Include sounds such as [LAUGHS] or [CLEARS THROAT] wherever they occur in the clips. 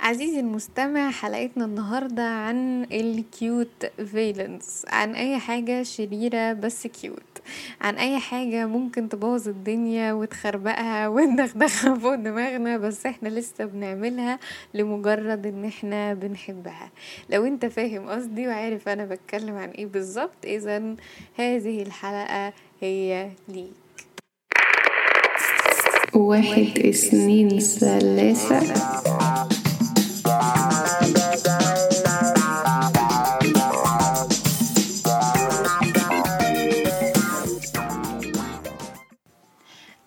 عزيزي المستمع حلقتنا النهاردة عن ال cute villains عن أي حاجة شريرة بس cute عن أي حاجة ممكن تبوظ الدنيا وتخربقها [LAUGHS] وندغدغها فوق دماغنا بس إحنا لسه بنعملها لمجرد إن إحنا بنحبها. لو أنت فاهم قصدي وعارف أنا بتكلم عن إيه بالظبط إذا هذه الحلقة هي ليك. واحد اثنين ثلاثة.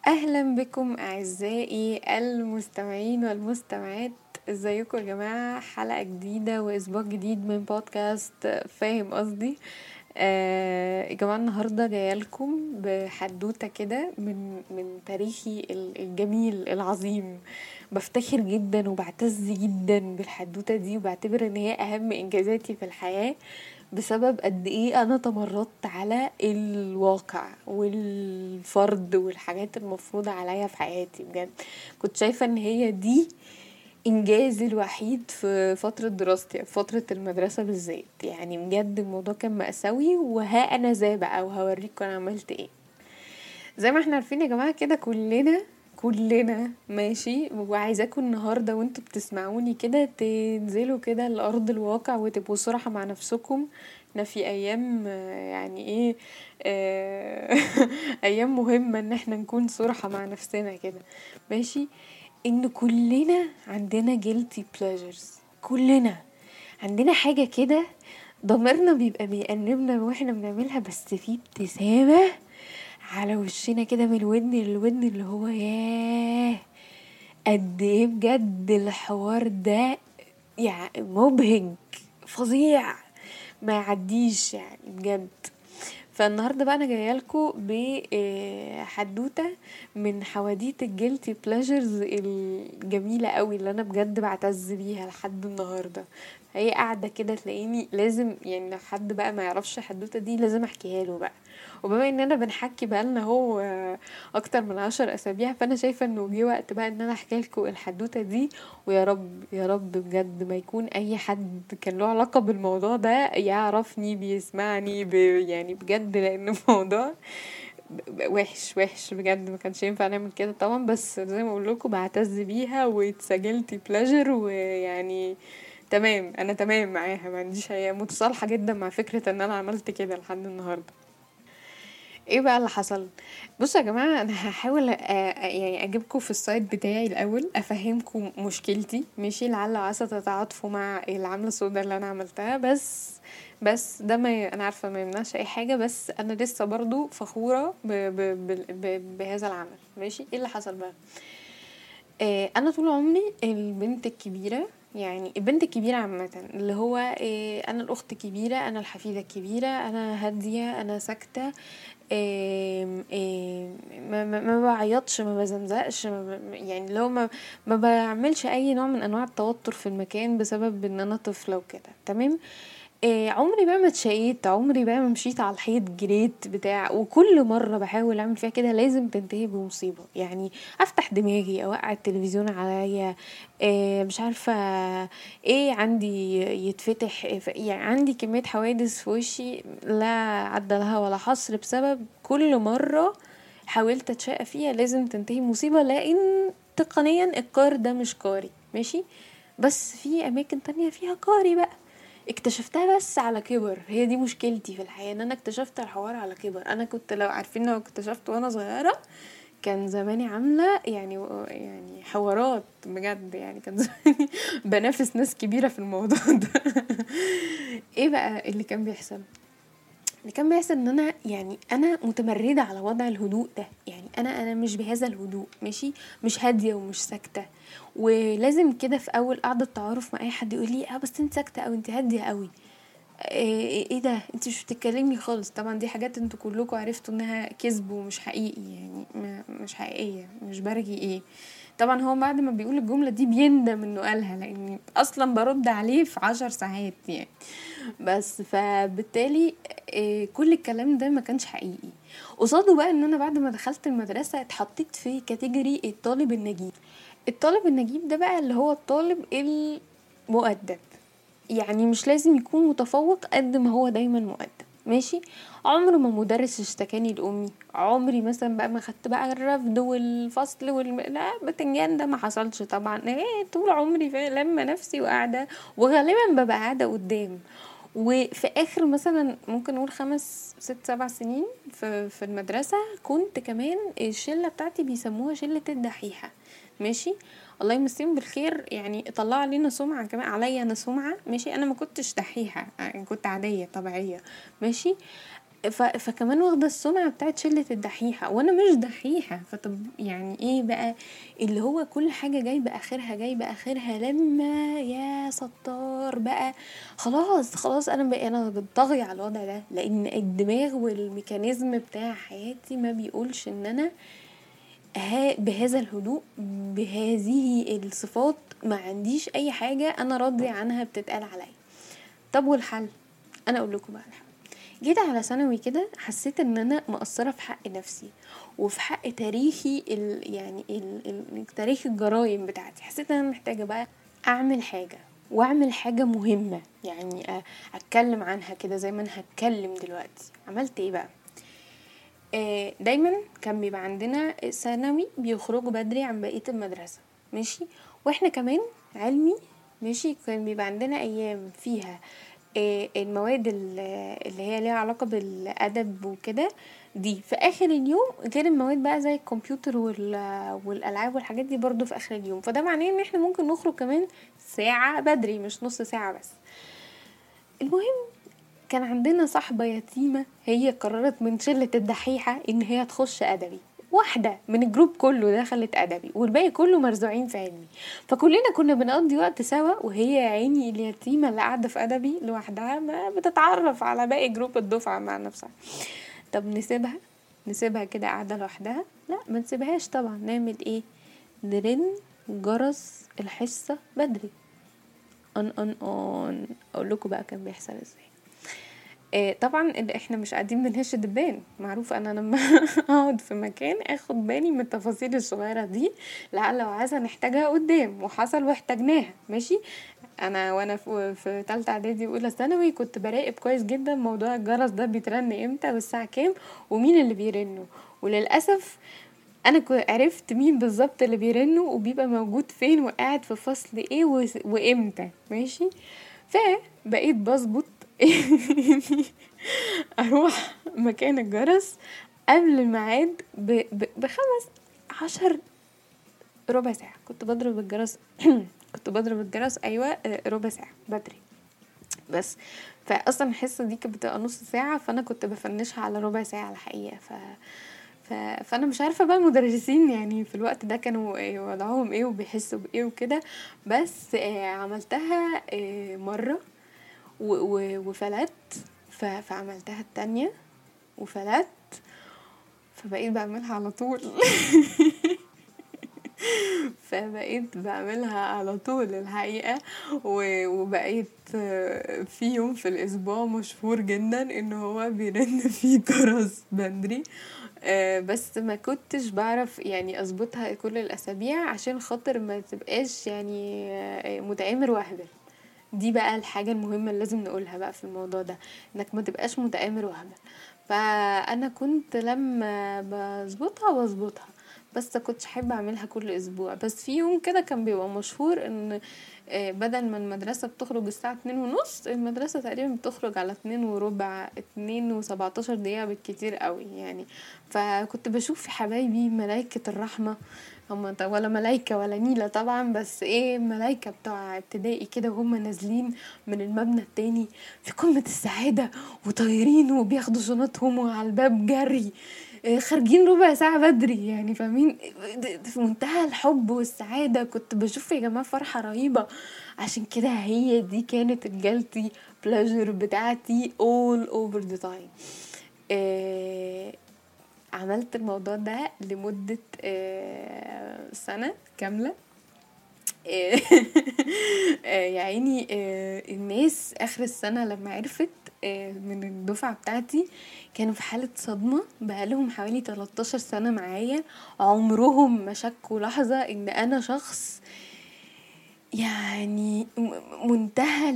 أهلا بكم أعزائي المستمعين والمستمعات. إزيكم يا جماعة؟ حلقة جديدة وأسبوع جديد من بودكاست فاهم قصدي؟ آه يا جماعة النهارده جاية لكم بحدوتة كده من من تاريخي الجميل العظيم. بفتخر جدا وبعتز جدا بالحدوتة دي وبعتبر إن هي أهم إنجازاتي في الحياة. بسبب قد إيه أنا تمردت على الواقع والفرد والحاجات المفروضة عليا في حياتي بجد. كنت شايفة إن هي دي انجازي الوحيد في فترة دراستي في فترة المدرسة بالذات. يعني بجد الموضوع كان مأساوي وها أنا زي بقى وهوريكم أنا عملت إيه. زي ما إحنا عارفين يا جماعة كده كلنا كلنا ماشي؟ وعايزاكم النهارده وانتوا بتسمعوني كده تنزلوا كده لأرض الواقع وتبقوا صراحة مع نفسكم. إحنا في أيام يعني إيه آه [LAUGHS] أيام مهمة إن إحنا نكون صراحة مع نفسنا كده ماشي؟ إن كلنا عندنا guilty pleasures كلنا عندنا حاجة كده ضميرنا بيبقى بيأنبنا وإحنا بنعملها بس في ابتسامة على وشنا كده من الودن للودن اللي هو ياه قد إيه بجد الحوار ده يعني مبهج فظيع ما يعديش يعني بجد. فالنهاردة بقى أنا جاية لكم بحدوته من حواديت الجيلتي بلاجرز الجميلة قوي اللي أنا بجد بعتز بيها لحد النهارده. هي قاعدة كده تلاقيني لازم يعني لو حد بقى ما يعرفش الحدوته دي لازم أحكيها له بقى. وبما إننا بنحكي بقالنا هو أكتر من عشر أسابيع فأنا شايفة إنه جه وقت بقى إن أنا أحكي لكم الحدوتة دي ويا رب يا رب بجد ما يكون أي حد كان له علاقة بالموضوع ده يعرفني بيسمعني بي يعني بجد لأن الموضوع وحش وحش بجد ما كانش ينفع نعمل كده طبعا. بس زي ما أقول لكم بعتز بيها واتسجلتي بلاجر ويعني تمام أنا تمام معاها ما عنديش هي متصالحة جدا مع فكرة إن أنا عملت كده لحد النهارده. إيه بقى اللي حصل؟ بصوا يا جماعة أنا هحاول يعني أجيبكم في السايت بتاعي الأول أفهمكم مشكلتي ماشي؟ لعل وعسى تتعاطفوا مع العمله السوداء اللي أنا عملتها بس بس ده ما أنا عارفة ما يمنعش أي حاجة بس أنا لسه برضو فخورة ب ب ب ب بهذا العمل ماشي؟ إيه اللي حصل بقى؟ آه أنا طول عمري البنت الكبيرة يعني البنت الكبيرة عامة اللي هو إيه أنا الأخت الكبيرة أنا الحفيدة الكبيرة أنا هادية أنا ساكتة إيه إيه ما, ما, بعيطش ما بزمزقش ما يعني لو ما, ما بعملش أي نوع من أنواع التوتر في المكان بسبب إن أنا طفلة وكده تمام؟ إيه عمري بقى ما اتشقيت عمري بقى ما مشيت على الحيط جريت بتاع وكل مرة بحاول أعمل فيها كده لازم تنتهي بمصيبة. يعني أفتح دماغي أوقع التلفزيون عليا إيه مش عارفة إيه عندي يتفتح يعني عندي كمية حوادث في وشي لا عدى لها ولا حصر بسبب كل مرة حاولت أتشقى فيها لازم تنتهي مصيبة لأن تقنيا القار ده مش قاري ماشي؟ بس في أماكن تانية فيها قاري بقى. اكتشفتها بس على كبر. هي دي مشكلتي في الحياة إن أنا اكتشفت الحوار على كبر. أنا كنت لو عارفين لو اكتشفت وأنا صغيرة كان زماني عاملة يعني يعني حوارات بجد يعني. كان [LAUGHS] زماني بنافس ناس كبيرة في الموضوع ده. [LAUGHS] إيه بقى اللي كان بيحصل؟ اللي كان بيحصل إن أنا يعني أنا متمردة على وضع الهدوء ده. يعني أنا أنا مش بهذا الهدوء ماشي؟ مش هادية ومش ساكتة. ولازم كده في أول قعدة تعارف مع أي حد يقول لي آه بس أنت ساكتة أو أنت هادية قوي إيه, إيه ده؟ أنت مش بتتكلمي خالص. طبعا دي حاجات أنتوا كلكم عرفتوا إنها كذب ومش حقيقي يعني مش حقيقية مش برجي إيه. طبعا هو بعد ما بيقول الجملة دي بيندم إنه قالها لأني أصلا برد عليه في عشر ساعات يعني. بس فبالتالي كل الكلام ده ما كانش حقيقي. قصاده بقى إن أنا بعد ما دخلت المدرسة اتحطيت في كاتيجوري الطالب النجيب. الطالب النجيب ده بقى اللي هو الطالب المؤدب. يعني مش لازم يكون متفوق قد ما هو دايما مؤدب. ماشي؟ عمر ما مدرس اشتكاني لأمي. عمري مثلا بقى ما خدت بقى الرفض والفصل والم... لا بتنجان ده ما حصلش طبعا. إيه طول عمري لما نفسي وقاعدة وغالبا ببقى قاعدة قدام. وفي آخر مثلا ممكن نقول خمس ست سبع سنين في, في المدرسة كنت كمان الشلة بتاعتي بيسموها شلة الدحيحة. ماشي؟ الله يمسيهم بالخير. يعني طلع علينا سمعة كمان عليا أنا سمعة ماشي؟ أنا ما كنتش دحيحة يعني كنت عادية طبيعية ماشي. فكمان واخدة السمعة بتاعت شلة الدحيحة وأنا مش دحيحة. فطب يعني إيه بقى؟ اللي هو كل حاجة جايبة آخرها جايبة آخرها. لما يا ستار بقى خلاص خلاص أنا بقى أنا طاغية على الوضع ده. لأن الدماغ والميكانيزم بتاع حياتي ما بيقولش إن أنا ها بهذا الهدوء بهذه الصفات ما عنديش أي حاجة أنا راضي عنها بتتقال عليا. طب والحل؟ أنا أقول لكم بقى الحل. جيت على ثانوي كده حسيت إن أنا مقصرة في حق نفسي وفي حق تاريخي ال يعني ال ال تاريخ الجرايم بتاعتي. حسيت إن أنا محتاجة بقى أعمل حاجة وأعمل حاجة مهمة. يعني أتكلم عنها كده زي ما أنا هتكلم دلوقتي. عملت إيه بقى؟ دايما كان بيبقى عندنا ثانوي بيخرجوا بدري عن بقية المدرسة ماشي؟ وإحنا كمان علمي ماشي؟ كان بيبقى عندنا أيام فيها المواد اللي هي ليها علاقة بالأدب وكده دي. في آخر اليوم غير المواد بقى زي الكمبيوتر والألعاب والحاجات دي برضو في آخر اليوم. فده معناه إن إحنا ممكن نخرج كمان ساعة بدري مش نص ساعة بس. المهم كان عندنا صاحبة يتيمة هي قررت من شلة الدحيحة إن هي تخش أدبي. واحدة من ال group كله دخلت أدبي والباقي كله مرزوعين في علمي. فكلنا كنا بنقضي وقت سوا وهي يا عيني اليتيمة اللي قاعدة في أدبي لوحدها ما بتتعرف على باقي group الدفعة مع نفسها. طب نسيبها؟ نسيبها كده قاعدة لوحدها؟ لا ما نسيبهاش طبعا. نعمل إيه؟ نرن جرس الحصة بدري. ان ان ان أقول لكم بقى كان بيحصل إزاي. طبعا إحنا مش قاعدين بنهش دبان. معروف أنا لما [LAUGHS] أقعد في مكان آخد بالي من التفاصيل الصغيرة دي لعل وعسى نحتاجها قدام وحصل واحتاجناها. ماشي؟ أنا وأنا في, تالتة إعدادي وأولى ثانوي كنت براقب كويس جدا موضوع الجرس ده بيترن إمتى والساعة كام ومين اللي بيرنه. وللأسف أنا عرفت مين بالظبط اللي بيرنه وبيبقى موجود فين وقاعد في فصل إيه وإمتى. ماشي؟ فبقيت بظبط [LAUGHS] أروح مكان الجرس قبل الميعاد بخمس عشر ربع ساعة. كنت بضرب الجرس [CLEARS THROAT] كنت بضرب الجرس أيوه ربع ساعة بدري. بس فاصلا الحصة دي كانت بتبقى نص ساعة فأنا كنت بفنشها على ربع ساعة الحقيقة. ف ف... فأنا مش عارفة بقى المدرسين يعني في الوقت ده كانوا إيه وضعهم إيه وبيحسوا بإيه وكده. بس آه عملتها آه مرة. وفلت. فعملتها التانية وفلت. فبقيت بعملها على طول. [LAUGHS] فبقيت بعملها على طول الحقيقة. وبقيت في يوم في الأسبوع مشهور جدا إن هو بيرن [LAUGHS] فيه جرس بدري. بس ما كنتش بعرف يعني أظبطها كل الأسابيع عشان خاطر ما تبقاش يعني متآمر وأهبل. دي بقى الحاجة المهمة اللي لازم نقولها بقى في الموضوع ده إنك ما تبقاش متآمر واهبل فأنا كنت لما بظبطها بظبطها بس كنتش أحب أعملها كل أسبوع. بس في يوم كده كان بيبقى مشهور إن بدل ما المدرسة بتخرج الساعة اتنين ونص المدرسة تقريبا بتخرج على اتنين وربع اتنين وسبعتاشر دقيقة بالكتير قوي يعني. فكنت بشوف في حبايبي ملايكة الرحمة هما ولا ملايكة ولا نيلة طبعا بس إيه ملايكة بتوع ابتدائي كده وهم نازلين من المبنى التاني في قمة السعادة وطايرين وبياخدوا شنطهم وعلى الباب جري خارجين ربع ساعة بدري يعني فاهمين؟ في منتهى الحب والسعادة. كنت بشوف يا جماعة فرحة رهيبة. عشان كده هي دي كانت الجلتي بلاجر بتاعتي all over the time. آه عملت الموضوع ده لمدة آه سنة كاملة. آه [LAUGHS] يا عيني الناس آخر السنة لما عرفت آه، من الدفعة بتاعتي كانوا في حالة صدمة. بقالهم حوالي 13 سنة معايا. عمرهم ما شكوا لحظة إن أنا شخص يعني منتهى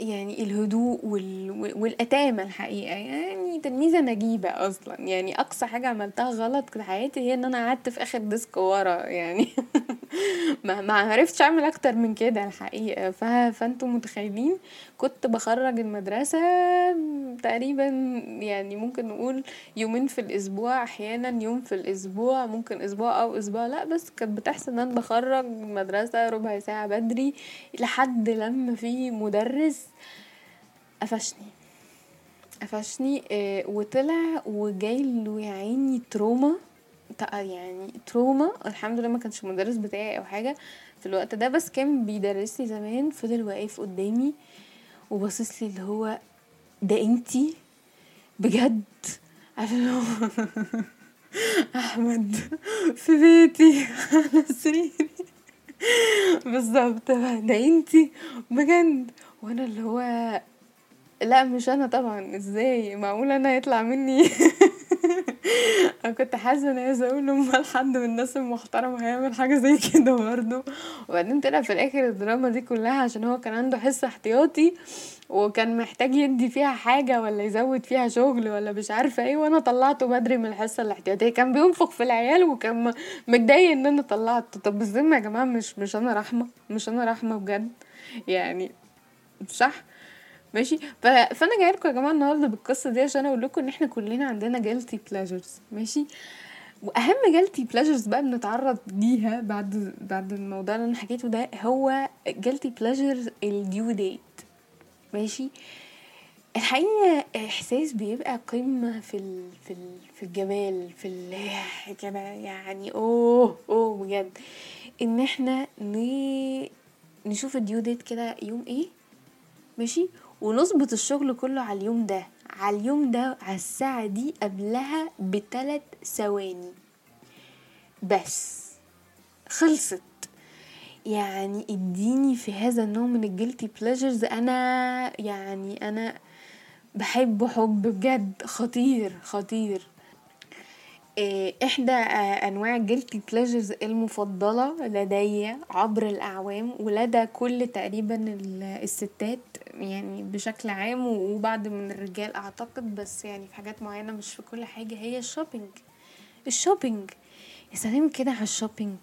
يعني الهدوء وال... والأتامة الحقيقة. يعني تلميذة نجيبة أصلا. يعني أقصى حاجة عملتها غلط في حياتي هي إن أنا قعدت في آخر ديسك ورا يعني [LAUGHS] ما ما عرفتش أعمل أكتر من كده الحقيقة. ف... فأنتوا متخيلين؟ كنت بخرج المدرسة تقريبا يعني ممكن نقول يومين في الأسبوع أحيانا يوم في الأسبوع ممكن أسبوع أو أسبوع. لأ بس كانت بتحصل إن أنا بخرج المدرسة ربع ساعة بدري لحد لما في مدرس قفشني. قفشني آه، وطلع وجايله يا عيني تروما. يعني تروما. الحمد لله ما كانش المدرس بتاعي أو حاجة في الوقت ده بس كان بيدرس لي زمان. فضل واقف قدامي وباصص لي اللي هو ده انتي؟ بجد؟ عشان هو [LAUGHS] أحمد في بيتي على سريري. بالظبط ده انتي؟ بجد؟ وأنا اللي هو لا مش أنا طبعا إزاي؟ معقول أنا يطلع مني؟ [LAUGHS] أنا كنت حاسة إن عايزة أقول امال حد من الناس المحترمة هيعمل حاجة زي كده برضه. وبعدين طلع في الآخر الدراما دي كلها عشان هو كان عنده حس احتياطي وكان محتاج يدي فيها حاجة ولا يزود فيها شغل ولا مش عارفة إيه وأنا طلعته بدري من الحصه الاحتياطيه كان بينفخ في العيال وكان متضايق إن أنا طلعته. طب بالذمه يا جماعة؟ مش مش أنا رحمة مش أنا رحمة بجد. يعني صح؟ ماشي. فأنا جاية لكم يا جماعة النهارده بالقصة دي عشان أقول لكم إن إحنا كلنا عندنا guilty pleasures ماشي؟ وأهم guilty pleasures بقى بنتعرض ليها بعد بعد الموضوع اللي أنا حكيته ده هو جيلتي بليجرز ال due date ماشي؟ الحقيقة إحساس بيبقى قمة في ال... في ال... في الجمال في ال... كده يعني أوه أوه بجد. إن إحنا ن... نشوف ال due date كده يوم إيه؟ ماشي؟ ونظبط الشغل كله على اليوم ده على اليوم ده على الساعة دي قبلها بثلاث ثواني. بس خلصت. يعني اديني في هذا النوع من ال guilty pleasures أنا يعني أنا بحبه حب بجد خطير خطير. إيه، إحدى آه، أنواع ال guilty pleasures المفضلة لدي عبر الأعوام ولدى كل تقريبا ال- الستات يعني بشكل عام وبعض من الرجال أعتقد بس يعني في حاجات معينة مش في كل حاجة هي ال shopping ال shopping يا سلام كده على ال shopping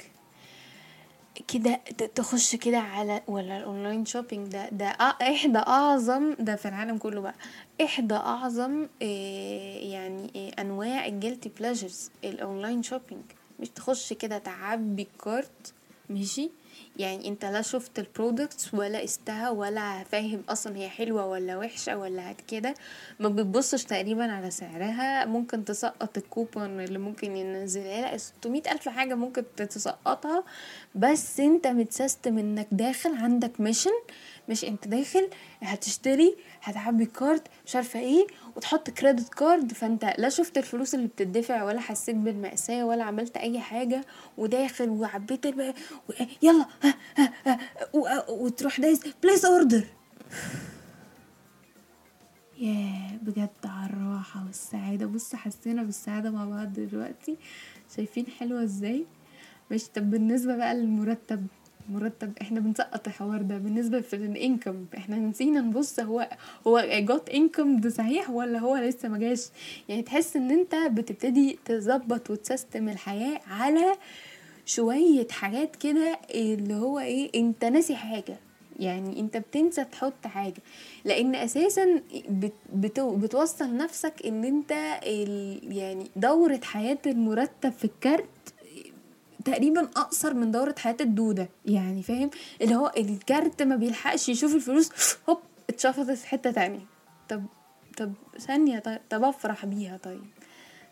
كده تخش كده على ولا ال online shopping ده ده إحدى أعظم ده في العالم كله بقى إحدى أعظم إيه يعني إيه أنواع ال guilty pleasures ال online shopping مش تخش كده تعبي ال cart ماشي؟ يعني انت لا شفت ال products ولا قستها ولا فاهم أصلا هي حلوة ولا وحشة ولا كده. ما بتبصش تقريبا على سعرها. ممكن تسقط الكوبون اللي ممكن ينزلها. لك 600 ألف حاجة ممكن تسقطها. بس انت متسيستم انك داخل عندك mission مش انت داخل هتشتري هتعبي cart مش عارفة إيه وتحط credit card فانت لا شفت الفلوس اللي بتدفع ولا حسيت بالمأساة ولا عملت أي حاجة وداخل وعبيت. و... يلا ها ها ها و... وتروح دايس place order ياه بجد على الراحة والسعادة. بص حسينا بالسعادة مع بعض دلوقتي. شايفين حلوة إزاي؟ ماشي طب بالنسبة بقى للمرتب. مرتب إحنا بنسقط الحوار ده. بالنسبة في ال income إحنا نسينا نبص هو هو جه ال income ده صحيح ولا هو لسه ما جاش؟ يعني تحس إن أنت بتبتدي تظبط وتسيستم الحياة على شوية حاجات كده اللي هو إيه أنت ناسي حاجة. يعني أنت بتنسى تحط حاجة. لأن أساسا بت بتو بتوصل نفسك إن أنت يعني دورة حياة المرتب في الكارت تقريبا أقصر من دورة حياة الدودة يعني فاهم؟ اللي هو الكارت ما بيلحقش يشوف الفلوس هوب اتشفطت في حتة تانية. طب طب ثانية طيب طب أفرح بيها طيب.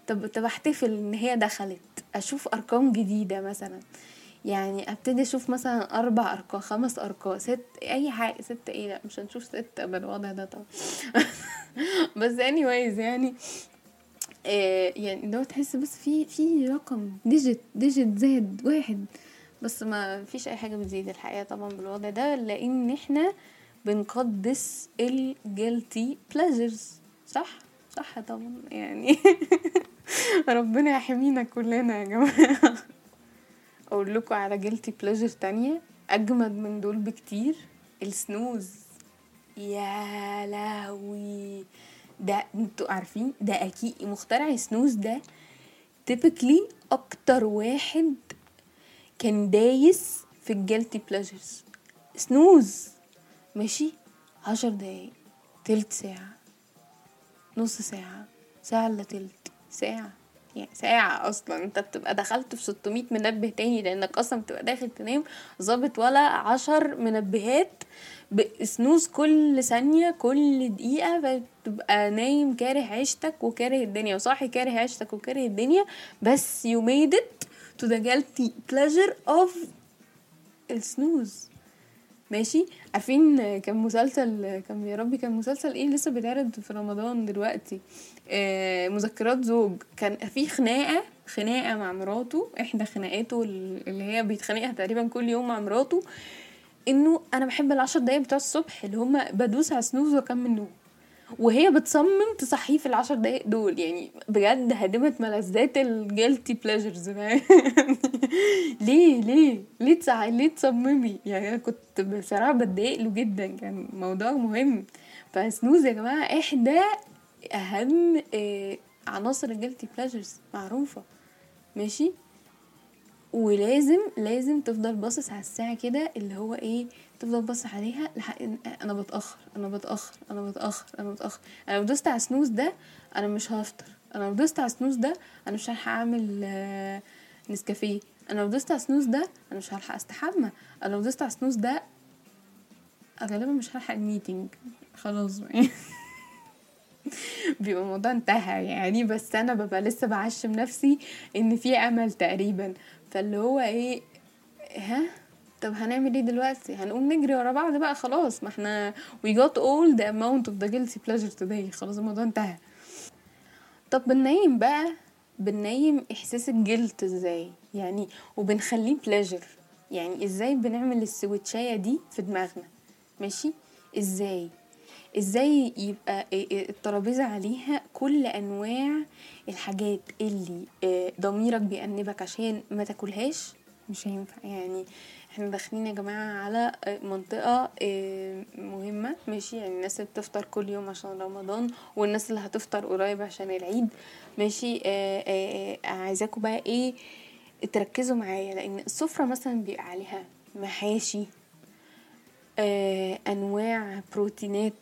طب طب أحتفل إن هي دخلت أشوف أرقام جديدة مثلا. يعني أبتدي أشوف مثلا أربع أرقام خمس أرقام ست أي حاجة ست إيه لأ مش هنشوف ست بالوضع ده طبعا. [LAUGHS] بس anyways يعني يعني اللي هو تحس بس في في رقم digit digit زاد واحد. بس ما فيش أي حاجة بتزيد الحقيقة طبعا بالوضع ده لأن إحنا بنقدس ال guilty pleasures صح؟ صح طبعا. يعني [LAUGHS] ربنا يحمينا كلنا يا جماعة. أقول لكم على guilty pleasure تانية أجمد من دول بكتير ال snooze. يا لهوي. ده أنتوا عارفين ده أكيد مخترع ال snooze ده typically أكتر واحد كان دايس في ال guilty pleasures snooze ماشي؟ عشر دقايق تلت ساعة نص ساعة ساعة الا تلت ساعة. يعني ساعة أصلا. أنت بتبقى دخلت في 600 منبه تاني لأنك أصلا بتبقى داخل تنام ظابط ولا عشر منبهات بسنوز كل ثانية كل دقيقة فتبقى نايم كاره عيشتك وكاره الدنيا. وصاحي كاره عيشتك وكاره الدنيا. بس you made it to the guilty pleasure of ال snooze. ماشي؟ عارفين كان مسلسل كان يا ربي كان مسلسل إيه لسه بيتعرض في رمضان دلوقتي؟ آه مذكرات زوج. كان في خناقة خناقة مع مراته. إحدى خناقاته اللي هي بيتخانقها تقريبا كل يوم مع مراته. إنه أنا بحب العشر دقايق بتوع الصبح اللي هما بدوس على snooze واكمل نوم. وهي بتصمم تصحيه في العشر دقايق دول. يعني بجد هدمت ملذات ال guilty [LAUGHS] pleasures ليه؟ ليه؟ ليه تسع... ليه تصممي؟ يعني أنا كنت بصراحة بتضايق له جدا. كان موضوع مهم. ف snooze يا جماعة إحدى أهم آه عناصر ال guilty pleasures معروفة. ماشي؟ ولازم لازم تفضل باصص على الساعة كده اللي هو إيه؟ تفضل باصص عليها لحق أنا بتأخر أنا بتأخر أنا بتأخر أنا بتأخر. أنا لو دوست على snooze ده أنا مش هفطر. أنا لو دوست على snooze ده أنا مش هلحق أعمل آه نسكافيه. أنا لو دوست على snooze ده أنا مش هلحق أستحمى. أنا لو دوست على snooze ده غالبا مش هلحق ال meeting. خلاص. [LAUGHS] بيبقى الموضوع انتهى يعني. بس أنا ببقى لسه بعشم نفسي إن في أمل تقريبا. فاللي هو إيه ها؟ طب هنعمل إيه دلوقتي؟ هنقوم نجري ورا بعض بقى خلاص. ما إحنا we got all the amount of the guilty pleasure today. خلاص الموضوع انتهى. طب بننيم بقى. بننيم إحساس الجلت إزاي؟ يعني وبنخليه بلاجر يعني إزاي بنعمل السويتشاية دي في دماغنا؟ ماشي؟ إزاي؟ إزاي يبقى الترابيزة عليها كل أنواع الحاجات اللي ضميرك بيأنبك عشان ما تاكلهاش؟ مش هينفع. يعني إحنا داخلين يا جماعة على منطقة مهمة ماشي؟ يعني الناس اللي بتفطر كل يوم عشان رمضان والناس اللي هتفطر قريب عشان العيد ماشي؟ عايزاكم بقى إيه؟ تركزوا معايا لأن السفرة مثلا بيبقى عليها محاشي أنواع بروتينات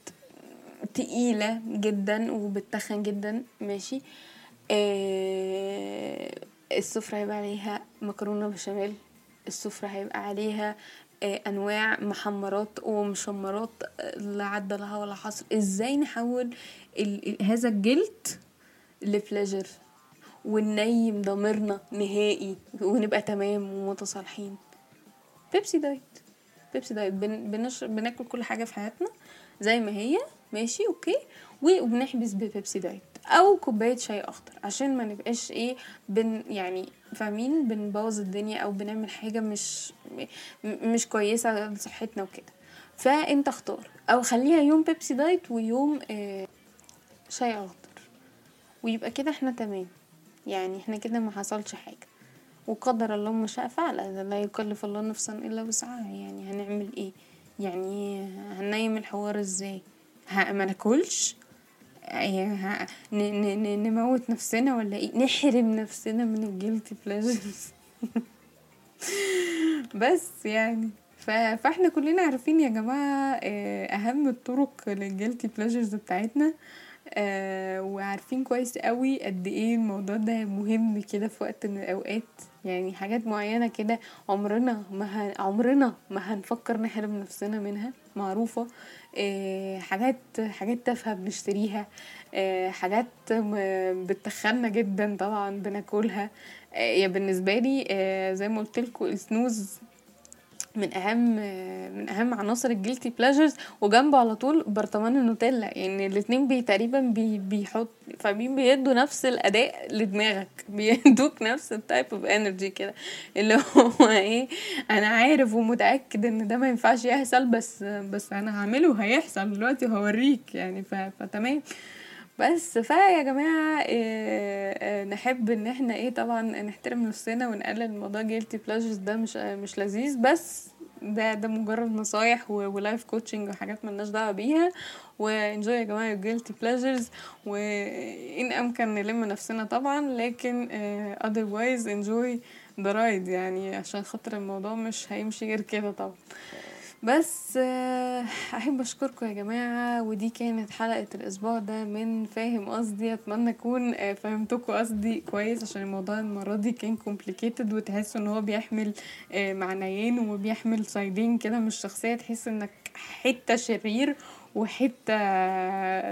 تقيلة جدا وبتخن جدا ماشي؟ السفرة هيبقى عليها مكرونة بشاميل السفرة هيبقى عليها أنواع محمرات ومشمرات لا عد لها ولا حصر. إزاي نحول هذا ال guilty pleasure وننيم ضميرنا نهائي ونبقى تمام ومتصالحين؟ بيبسي diet بيبسي diet. بن بنشرب بناكل كل حاجة في حياتنا زي ما هي ماشي okay؟ وبنحبس ببيبسي diet. أو كوباية شاي أخضر عشان ما نبقاش إيه بن يعني فاهمين؟ بنبوظ الدنيا أو بنعمل حاجة مش مش كويسة لصحتنا وكده. فأنت اختار. أو خليها يوم بيبسي diet ويوم آه شاي أخضر. ويبقى كده إحنا تمام. يعني إحنا كده ما حصلش حاجة. وقدر الله ما شاء فعل. لا يكلف الله نفسا إلا وسعها. يعني هنعمل إيه؟ يعني هننيم الحوار إزاي؟ ما ناكلش؟ نموت نفسنا ولا إيه؟ نحرم نفسنا من ال guilty pleasures [LAUGHS] بس يعني فإحنا كلنا عارفين يا جماعة أهم الطرق للجيلتي بلاجرز بتاعتنا آه وعارفين كويس قوي قد إيه الموضوع ده مهم كده في وقت من الأوقات. يعني حاجات معينة كده عمرنا ما. عمرنا ما هنفكر نحرم نفسنا منها. معروفة آه حاجات حاجات تافهة بنشتريها آه حاجات بتتخنا جدا طبعا بناكلها. آه يا بالنسبة لي زي ما قلت لكم ال snooze من أهم من أهم عناصر ال guilty pleasures وجنبه على طول برطمان النوتيلا. يعني الاتنين بي تقريبا بي بيحط فاهمين بيدوا نفس الأداء لدماغك. [LAUGHS] بيدوك نفس ال type of energy كده. اللي هو إيه أنا عارف ومتأكد إن ده ما ينفعش يحصل بس بس أنا هعمله هيحصل دلوقتي هوريك يعني. فتمام. بس فيا جماعة إيه نحب إن إحنا إيه طبعا نحترم نفسنا ونقلل موضوع guilty pleasures ده مش مش لذيذ. بس ده ده مجرد نصايح و life coaching وحاجات ملناش دعوة بيها. و enjoy يا جماعة guilty pleasures وان أمكن نلم نفسنا طبعا لكن otherwise enjoy the ride يعني عشان خاطر الموضوع مش هيمشي غير كده طبعا. بس [LAUGHS] أحب أشكركم يا جماعة ودي كانت حلقة الأسبوع ده من فاهم قصدي أتمنى أكون فهمتكم قصدي كويس عشان الموضوع المرة دي كان complicated وتحسوا إن هو بيحمل معنيين وبيحمل سايدين كده من الشخصيه تحس إنك حتة شرير وحتة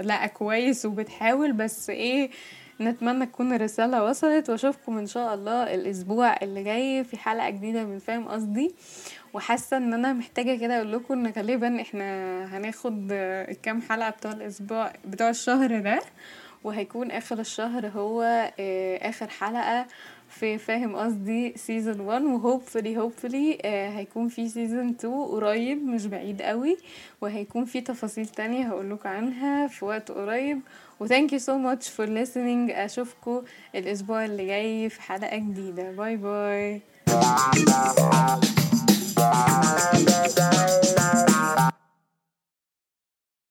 لا كويس وبتحاول بس إيه نتمنى تكون الرسالة وصلت وأشوفكم إن شاء الله الأسبوع اللي جاي في حلقة جديدة من فاهم قصدي. وحاسة إن أنا محتاجة كده أقول لكم إن غالبا إحنا هناخد الكام حلقة بتوع الأسبوع بتوع الشهر ده وهيكون آخر الشهر هو آخر حلقة في فاهم قصدي؟ season 1 و hopefully hopefully هيكون في season 2 قريب مش بعيد قوي وهيكون في تفاصيل تانية هقولكوا عنها في وقت قريب. و thank you so much for listening. أشوفكم الأسبوع اللي جاي في حلقة جديدة. bye bye